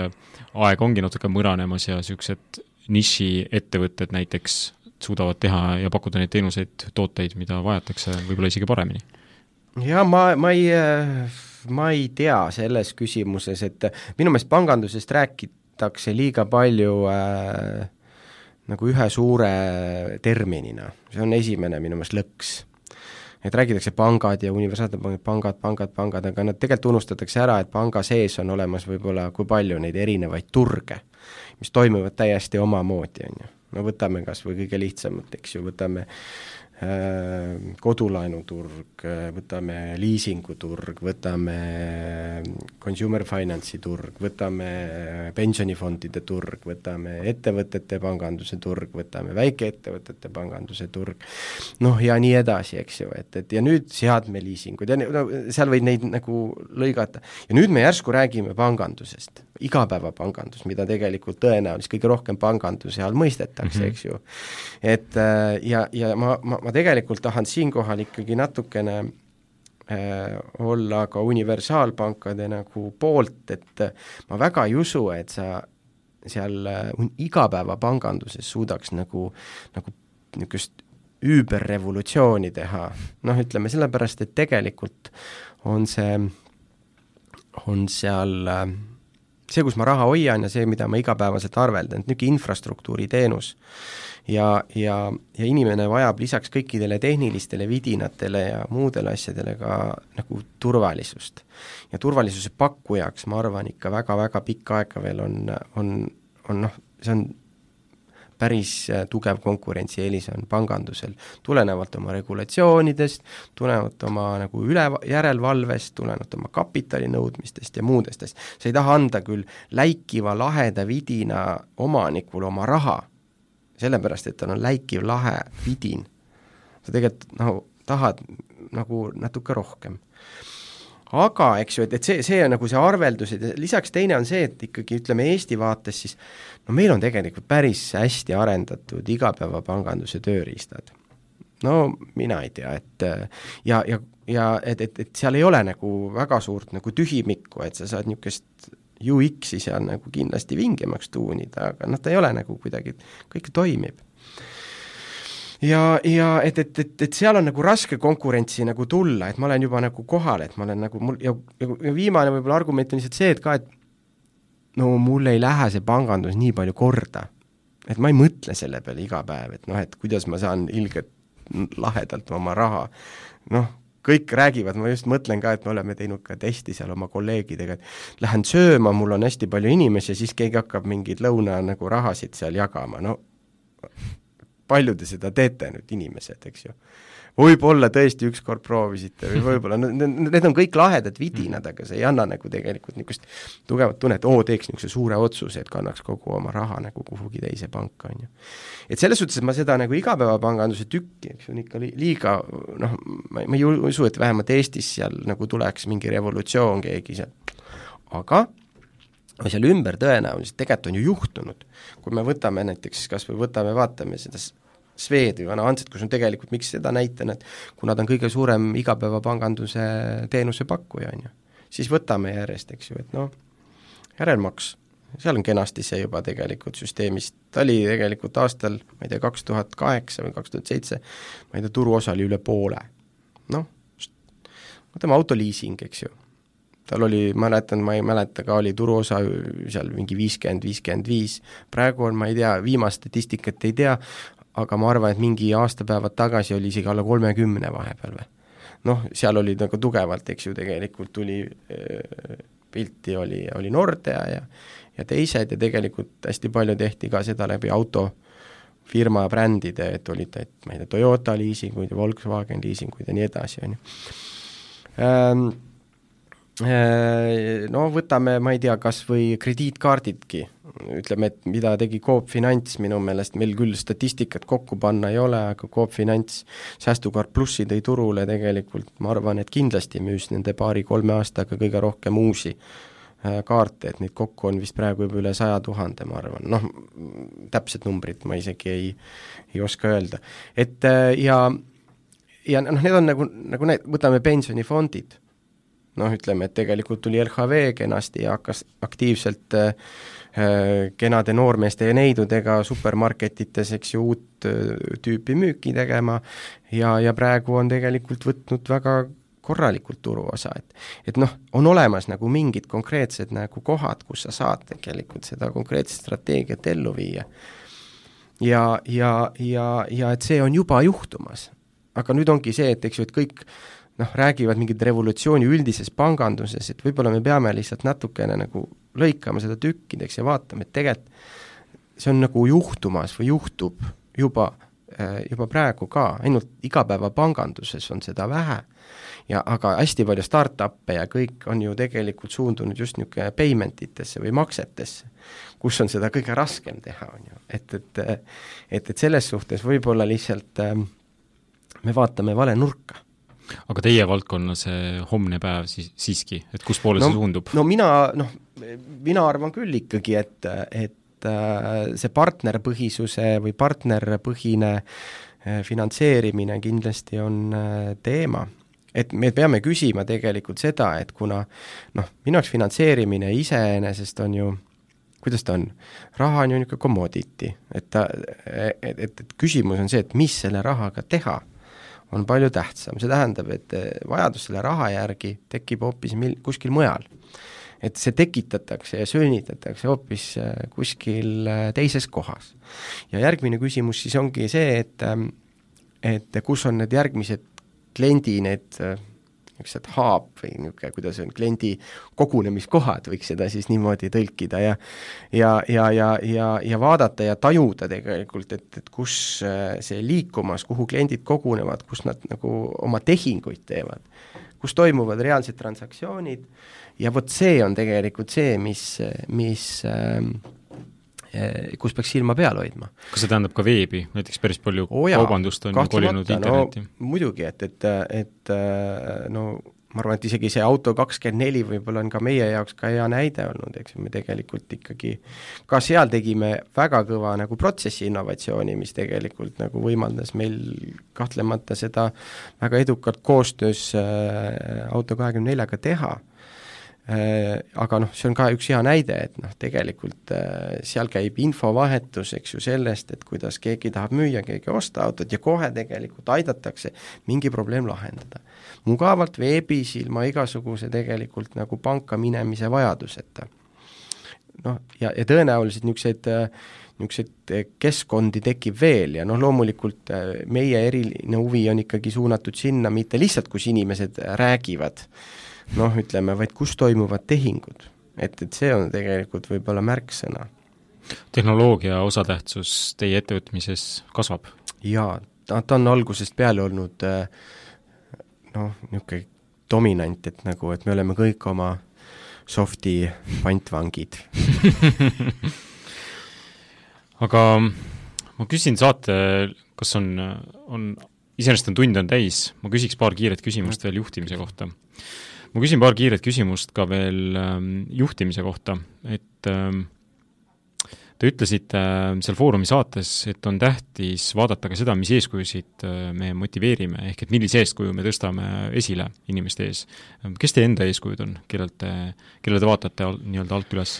aeg ongi natuke mõranemas ja niisugused nišiettevõtted näiteks suudavad teha ja pakkuda neid teenuseid, tooteid, mida vajatakse võib-olla isegi paremini? jaa, ma, ma ei, ma ei tea selles küsimuses, et minu meelest pangandusest rääkida võetakse liiga palju äh, nagu ühe suure terminina, see on esimene minu meelest lõks. et räägitakse pangad ja universaalsed pangad, pangad, pangad, pangad, aga nad tegelikult unustatakse ära, et panga sees on olemas võib-olla kui palju neid erinevaid turge, mis toimivad täiesti omamoodi, on ju. no võtame kas või kõige lihtsamat, eks ju, võtame kodulaenuturg, äh, võtame liisinguturg, võtame äh, consumer finance'i turg, võtame pensionifondide turg, võtame ettevõtete panganduse turg, võtame väikeettevõtete panganduse turg, noh ja nii edasi, eks ju, et, et ja nüüd seadmeliisingud ja no seal võid neid nagu lõigata. ja nüüd me järsku räägime pangandusest, igapäevapangandus, mida tegelikult tõenäoliselt kõige rohkem panganduse all mõistetakse mm, -hmm. eks ju. et ja, ja ma, ma, ma tegelikult tahan siinkohal ikkagi natukene äh, olla ka universaalpankade nagu poolt, et ma väga ei usu, et sa seal äh, igapäevapanganduses suudaks nagu, nagu niisugust üüberrevolutsiooni teha, noh, ütleme sellepärast, et tegelikult on see, on seal äh, see, kus ma raha hoian ja see, mida ma igapäevaselt arveldan, et niisugune infrastruktuuri teenus ja, ja, ja inimene vajab lisaks kõikidele tehnilistele vidinatele ja muudele asjadele ka nagu turvalisust. ja turvalisuse pakkujaks, ma arvan, ikka väga-väga pikka aega veel on, on, on noh, see on päris äh, tugev konkurentsieelis on pangandusel, tulenevalt oma regulatsioonidest, tulenevalt oma nagu üle, järelevalvest, tulenevalt oma kapitalinõudmistest ja muudest asjadest. sa ei taha anda küll läikiva laheda vidina omanikule oma raha, sellepärast, et tal on läikiv lahe vidin. sa tegelikult nagu tahad nagu natuke rohkem. Aga eks ju, et, et see, see on nagu see arveldus ja lisaks teine on see, et ikkagi ütleme Eesti vaates siis no meil on tegelikult päris hästi arendatud igapäevapanganduse tööriistad. no mina ei tea, et ja, ja, ja et, et, et seal ei ole nagu väga suurt nagu tühimikku, et sa saad niisugust UX-i seal nagu kindlasti vingemaks tuunida, aga noh, ta ei ole nagu kuidagi, kõik toimib. Ja, ja et, et, et, et seal on nagu raske konkurentsi nagu tulla, et ma olen juba nagu kohal, et ma olen nagu mul ja, ja viimane võib-olla argument on lihtsalt see, et ka, et no mul ei lähe see pangandus nii palju korda. et ma ei mõtle selle peale iga päev, et noh, et kuidas ma saan ilgelt lahedalt oma raha, noh, kõik räägivad, ma just mõtlen ka, et me oleme teinud ka testi seal oma kolleegidega, et lähen sööma, mul on hästi palju inimesi ja siis keegi hakkab mingeid lõuna nagu rahasid seal jagama, no palju te seda teete nüüd, inimesed, eks ju võib-olla tõesti ükskord proovisite või võib-olla, need on kõik lahedad vidinad, aga see ei anna nagu tegelikult niisugust tugevat tunnet, oo, teeks niisuguse suure otsuse, et kannaks kogu oma raha nagu kuhugi teise panka, on ju. et selles suhtes, et ma seda nagu igapäevapanganduse tükki, eks ju, on ikka li-, liiga noh, ma, ma ei usu, et vähemalt Eestis seal nagu tuleks mingi revolutsioon, keegi seal, aga seal ümber tõenäoliselt tegelikult on ju juhtunud. kui me võtame näiteks, kas või võtame, vaatame seda Swedi vana Hanset, kus on tegelikult, miks seda näitan, et kuna ta on kõige suurem igapäevapanganduse teenusepakkuja, on ju, siis võtame järjest, eks ju, et noh, järelmaks, seal on kenasti see juba tegelikult süsteemist, ta oli tegelikult aastal, ma ei tea, kaks tuhat kaheksa või kaks tuhat seitse, ma ei tea, turuosa oli üle poole. noh, võtame autoliising, eks ju, tal oli, mäletan, ma ei mäleta ka, oli turuosa seal mingi viiskümmend, viiskümmend viis, praegu on, ma ei tea, viimast statistikat ei tea, aga ma arvan, et mingi aastapäevad tagasi oli isegi alla kolmekümne vahepeal või. noh, seal oli nagu tugevalt, eks ju, tegelikult tuli pilti, oli, oli Nordea ja ja teised ja tegelikult hästi palju tehti ka seda läbi autofirma brändide, et olid, et ma ei tea, Toyota liisinguid ja Volkswagen liisinguid ja nii edasi, on ju no võtame, ma ei tea, kas või krediitkaardidki, ütleme, et mida tegi Coop Finants, minu meelest meil küll statistikat kokku panna ei ole, aga Coop Finants säästukaart plussi tõi turule tegelikult, ma arvan, et kindlasti müüs nende paari-kolme aastaga kõige rohkem uusi äh, kaarte, et neid kokku on vist praegu juba üle saja tuhande, ma arvan, noh, täpset numbrit ma isegi ei, ei oska öelda. et äh, ja, ja noh, need on nagu, nagu need, võtame pensionifondid noh, ütleme, et tegelikult tuli LHV kenasti ja hakkas aktiivselt äh, Äh, kenade noormeeste ja neidudega supermarketites, eks ju, uut äh, tüüpi müüki tegema ja, ja praegu on tegelikult võtnud väga korralikult turuosa, et et noh, on olemas nagu mingid konkreetsed nagu kohad, kus sa saad tegelikult seda konkreetset strateegiat ellu viia. ja, ja, ja, ja et see on juba juhtumas. aga nüüd ongi see, et eks ju, et kõik noh, räägivad mingit revolutsiooni üldises panganduses, et võib-olla me peame lihtsalt natukene nagu lõikama seda tükkideks ja vaatama, et tegelikult see on nagu juhtumas või juhtub juba, äh, juba praegu ka, ainult igapäevapanganduses on seda vähe. ja aga hästi palju startup'e ja kõik on ju tegelikult suundunud just niisugune payment itesse või maksetesse, kus on seda kõige raskem teha, on ju, et, et et, et selles suhtes võib-olla lihtsalt äh, me vaatame vale nurka aga teie valdkonna see homne päev siis, siiski, et kus poole no, see suundub? no mina, noh, mina arvan küll ikkagi, et, et äh, see partnerpõhisuse või partnerpõhine äh, finantseerimine kindlasti on äh, teema. Et me peame küsima tegelikult seda, et kuna noh, minu jaoks finantseerimine iseenesest on ju kuidas ta on, raha on ju niisugune commodity, et ta, et, et, et küsimus on see, et mis selle rahaga teha on palju tähtsam, see tähendab, et eh, vajadus selle raha järgi tekib hoopis mil-, kuskil mujal. et see tekitatakse ja söönitatakse hoopis eh, kuskil eh, teises kohas. ja järgmine küsimus siis ongi see, et et kus on need järgmised kliendi need niisugused hub või niisugune, kuidas on, kliendi kogunemiskohad, võiks seda siis niimoodi tõlkida ja ja, ja, ja, ja, ja vaadata ja tajuda tegelikult, et, et kus äh, see liikumas, kuhu kliendid kogunevad, kus nad nagu oma tehinguid teevad, kus toimuvad reaalsed transaktsioonid. Ja vot see on tegelikult see, mis, mis äh, kus peaks silma peal hoidma. kas see tähendab ka veebi, näiteks päris palju oh jaa, kaubandust on ju kolinud internetti no,? muidugi, et, et, et no ma arvan, et isegi see auto kakskümmend neli võib-olla on ka meie jaoks ka hea näide olnud, eks ju, me tegelikult ikkagi ka seal tegime väga kõva nagu protsessi innovatsiooni, mis tegelikult nagu võimaldas meil kahtlemata seda väga edukalt koostöös äh, auto kahekümne neljaga teha aga noh, see on ka üks hea näide, et noh, tegelikult äh, seal käib infovahetus, eks ju, sellest, et kuidas keegi tahab müüa, keegi osta autot ja kohe tegelikult aidatakse mingi probleem lahendada. mugavalt veebis, ilma igasuguse tegelikult nagu panka minemise vajaduseta. noh, ja, ja tõenäoliselt niisuguseid niisuguseid keskkondi tekib veel ja noh, loomulikult meie eriline huvi on ikkagi suunatud sinna mitte lihtsalt, kus inimesed räägivad äh, noh, ütleme, vaid kus toimuvad tehingud. et, et see on tegelikult võib-olla märksõna. tehnoloogia osatähtsus teie ettevõtmises kasvab? jaa, ta, ta on algusest peale olnud äh, noh, niisugune dominant, et nagu, et me oleme kõik oma softi pantvangid aga ma küsin saate, kas on, on, iseenesest on tund on täis, ma küsiks paar kiiret küsimust veel juhtimise kohta. Ma küsin paar kiiret küsimust ka veel ähm, juhtimise kohta, et ähm, Te ütlesite äh, seal Foorumi saates, et on tähtis vaadata ka seda, mis eeskujusid äh, me motiveerime, ehk et millise eeskuju me tõstame esile inimeste ees. kes teie enda eeskujud on, kellelt te, kellele te vaatate al, nii-öelda alt üles?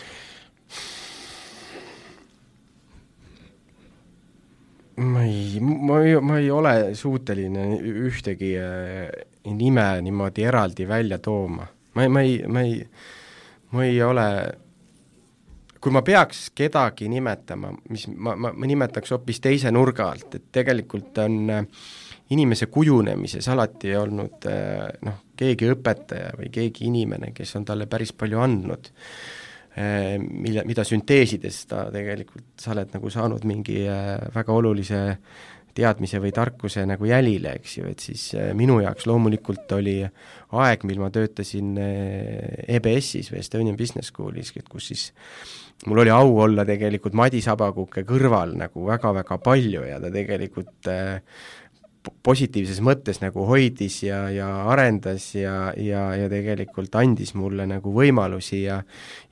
ma ei, ma ei, ma ei ole suuteline ühtegi äh, nime niimoodi eraldi välja tooma. ma ei, ma ei, ma ei, ma ei ole kui ma peaks kedagi nimetama, mis ma, ma, ma nimetaks hoopis teise nurga alt, et tegelikult on äh, inimese kujunemises alati olnud äh, noh, keegi õpetaja või keegi inimene, kes on talle päris palju andnud, äh, mille, mida sünteesides ta tegelikult, sa oled nagu saanud mingi väga olulise teadmise või tarkuse nagu jälile, eks ju, et siis minu jaoks loomulikult oli aeg, mil ma töötasin EBS-is või Estonian Business Schoolis, kus siis mul oli au olla tegelikult Madis Abakuke kõrval nagu väga-väga palju ja ta tegelikult äh, positiivses mõttes nagu hoidis ja, ja arendas ja, ja, ja tegelikult andis mulle nagu võimalusi ja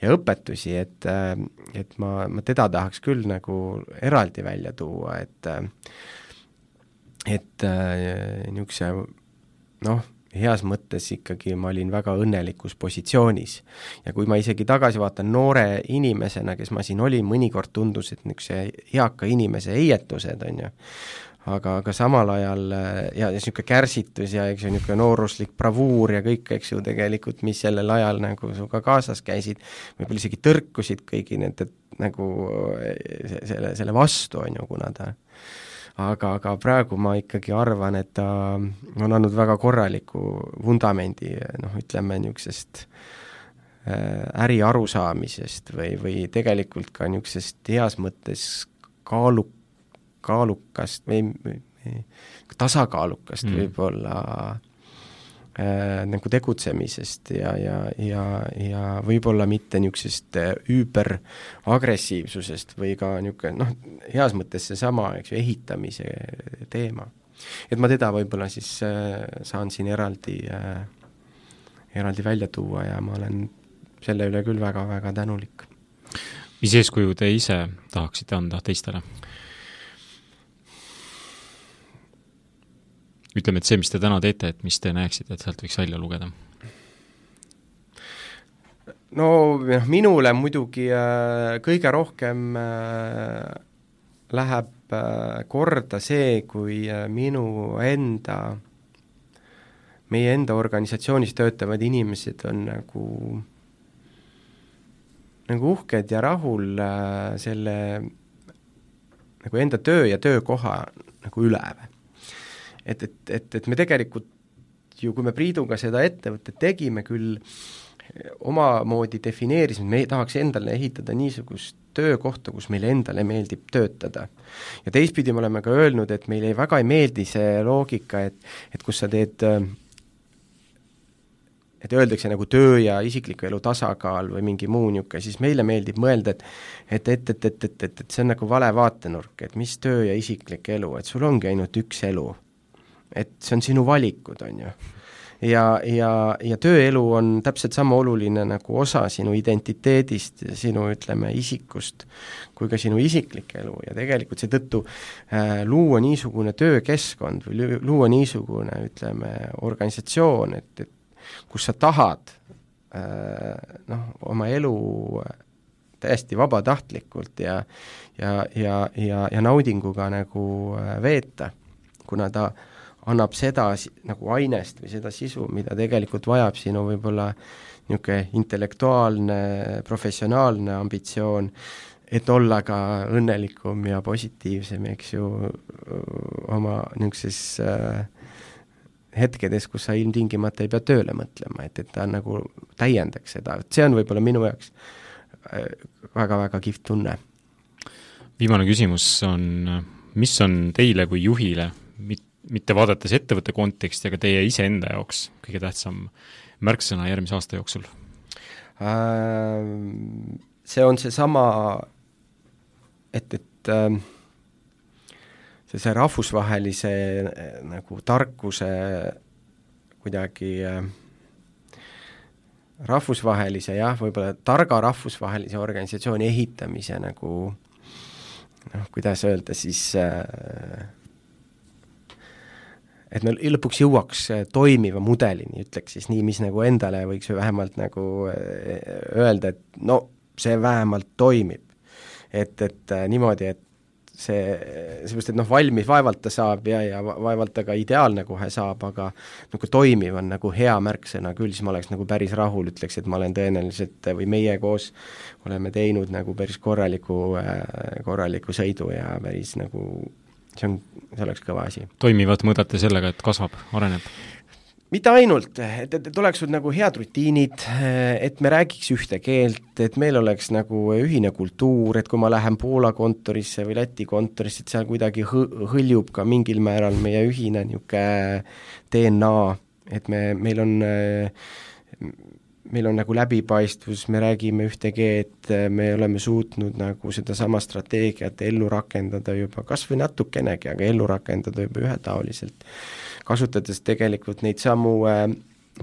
ja õpetusi, et äh, et ma, ma teda tahaks küll nagu eraldi välja tuua, et äh, et äh, niisuguse noh, heas mõttes ikkagi ma olin väga õnnelikus positsioonis. ja kui ma isegi tagasi vaatan noore inimesena, kes ma siin olin, mõnikord tundus, et niisuguse eaka inimese heietused, on ju, aga, aga samal ajal ja niisugune kärsitus ja eks ju, niisugune nooruslik bravuur ja kõik, eks ju, tegelikult, mis sellel ajal nagu sinuga kaasas käisid, võib-olla isegi tõrkusid kõigi nende nagu selle, selle vastu, on ju, kuna ta aga, aga praegu ma ikkagi arvan, et ta on andnud väga korraliku vundamendi noh, ütleme niisugusest äh, äri arusaamisest või, või tegelikult ka niisugusest heas mõttes kaalu, kaalukast või, või tasakaalukast mm. võib-olla äh, nagu tegutsemisest ja, ja, ja, ja võib-olla mitte niisugusest äh, üüberagressiivsusest või ka niisugune noh, heas mõttes seesama, eks ju, ehitamise teema. et ma teda võib-olla siis äh, saan siin eraldi äh,, eraldi välja tuua ja ma olen selle üle küll väga-väga tänulik. mis eeskuju te ise tahaksite anda teistele? Ütleme, et see, mis te täna teete, et mis te näeksite, et sealt võiks välja lugeda? no noh, minule muidugi äh, kõige rohkem äh, läheb äh, korda see, kui äh, minu enda, meie enda organisatsioonis töötavad inimesed on nagu nagu uhked ja rahul äh, selle nagu enda töö ja töökoha nagu üle et, et, et, et me tegelikult ju, kui me Priiduga seda ettevõtet tegime, küll omamoodi defineerisime, me tahaks endale ehitada niisugust töökohta, kus meile endale meeldib töötada. ja teistpidi me oleme ka öelnud, et meile väga ei meeldi see loogika, et et kus sa teed et öeldakse nagu töö ja isikliku elu tasakaal või mingi muu niisugune, siis meile meeldib mõelda, et et, et, et, et, et, et, et see on nagu vale vaatenurk, et mis töö ja isiklik elu, et sul ongi ainult üks elu et see on sinu valikud, on ju. ja, ja, ja tööelu on täpselt sama oluline nagu osa sinu identiteedist ja sinu, ütleme, isikust, kui ka sinu isiklik elu ja tegelikult seetõttu äh, luua niisugune töökeskkond või luua niisugune, ütleme, organisatsioon, et, et kus sa tahad äh, noh, oma elu täiesti vabatahtlikult ja ja, ja, ja, ja naudinguga nagu äh, veeta, kuna ta äh, annab seda nagu ainest või seda sisu, mida tegelikult vajab sinu võib-olla niisugune intellektuaalne, professionaalne ambitsioon, et olla ka õnnelikum ja positiivsem, eks ju, oma niisuguses äh, hetkedes, kus sa ilmtingimata ei pea tööle mõtlema, et, et ta nagu täiendaks seda, et see on võib-olla minu jaoks väga-väga kihvt tunne. viimane küsimus on mis on teile kui juhile, mit-, mitte vaadates ettevõtte konteksti, aga teie iseenda jaoks kõige tähtsam märksõna järgmise aasta jooksul? See on seesama, et, et äh, see, see rahvusvahelise nagu tarkuse kuidagi äh, rahvusvahelise jah, võib-olla targa rahvusvahelise organisatsiooni ehitamise nagu noh, kuidas öelda siis äh, et me lõpuks jõuaks toimiva mudelini, ütleks siis nii, mis nagu endale võiks ju vähemalt nagu äh, öelda, et no see vähemalt toimib. et, et äh, niimoodi, et see, seepärast, et noh, valmis vaevalt ta saab ja, ja vaevalt ta ka ideaalne kohe saab, aga nagu toimiv on nagu hea märksõna küll, siis ma oleks nagu päris rahul, ütleks, et ma olen tõenäoliselt või meie koos oleme teinud nagu päris korraliku, korraliku sõidu ja päris nagu see on, see oleks kõva asi. toimivat mõõdate sellega, et kasvab, areneb? mitte ainult, et, et, et oleksid nagu head rutiinid, et me räägiks ühte keelt, et meil oleks nagu ühine kultuur, et kui ma lähen Poola kontorisse või Läti kontorisse, et seal kuidagi hõ-, hõljub ka mingil määral meie ühine niisugune DNA, et me, meil on meil on nagu läbipaistvus, me räägime ühte keelt, me oleme suutnud nagu sedasama strateegiat ellu rakendada juba kas või natukenegi, aga ellu rakendada juba ühetaoliselt kasutades tegelikult neid samu äh,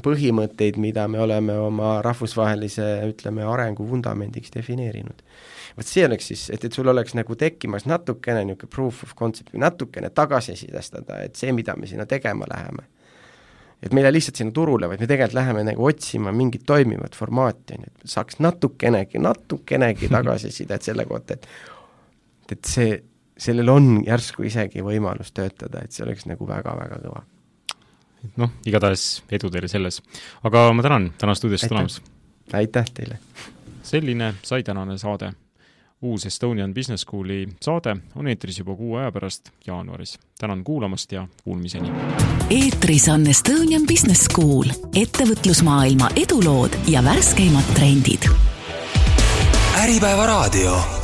põhimõtteid, mida me oleme oma rahvusvahelise, ütleme, arengu vundamendiks defineerinud. vot see oleks siis, et, et sul oleks nagu tekkimas natukene niisugune proof of concept või natukene tagasisidestada, et see, mida me sinna tegema läheme, et me ei lähe lihtsalt sinna turule, vaid me tegelikult läheme nagu otsima mingit toimivat formaati, on ju, et saaks natukenegi, natukenegi tagasisidet selle kohta, et et see, sellel on järsku isegi võimalus töötada, et see oleks nagu väga-väga kõva. noh, igatahes edu teile selles. aga ma tänan täna stuudiosse tulemast! aitäh teile! selline sai tänane saade. Uus Estonian Business Schooli saade on eetris juba kuu aja pärast, jaanuaris. tänan kuulamast ja kuulmiseni! eetris on Estonian Business School, ettevõtlusmaailma edulood ja värskeimad trendid. äripäeva raadio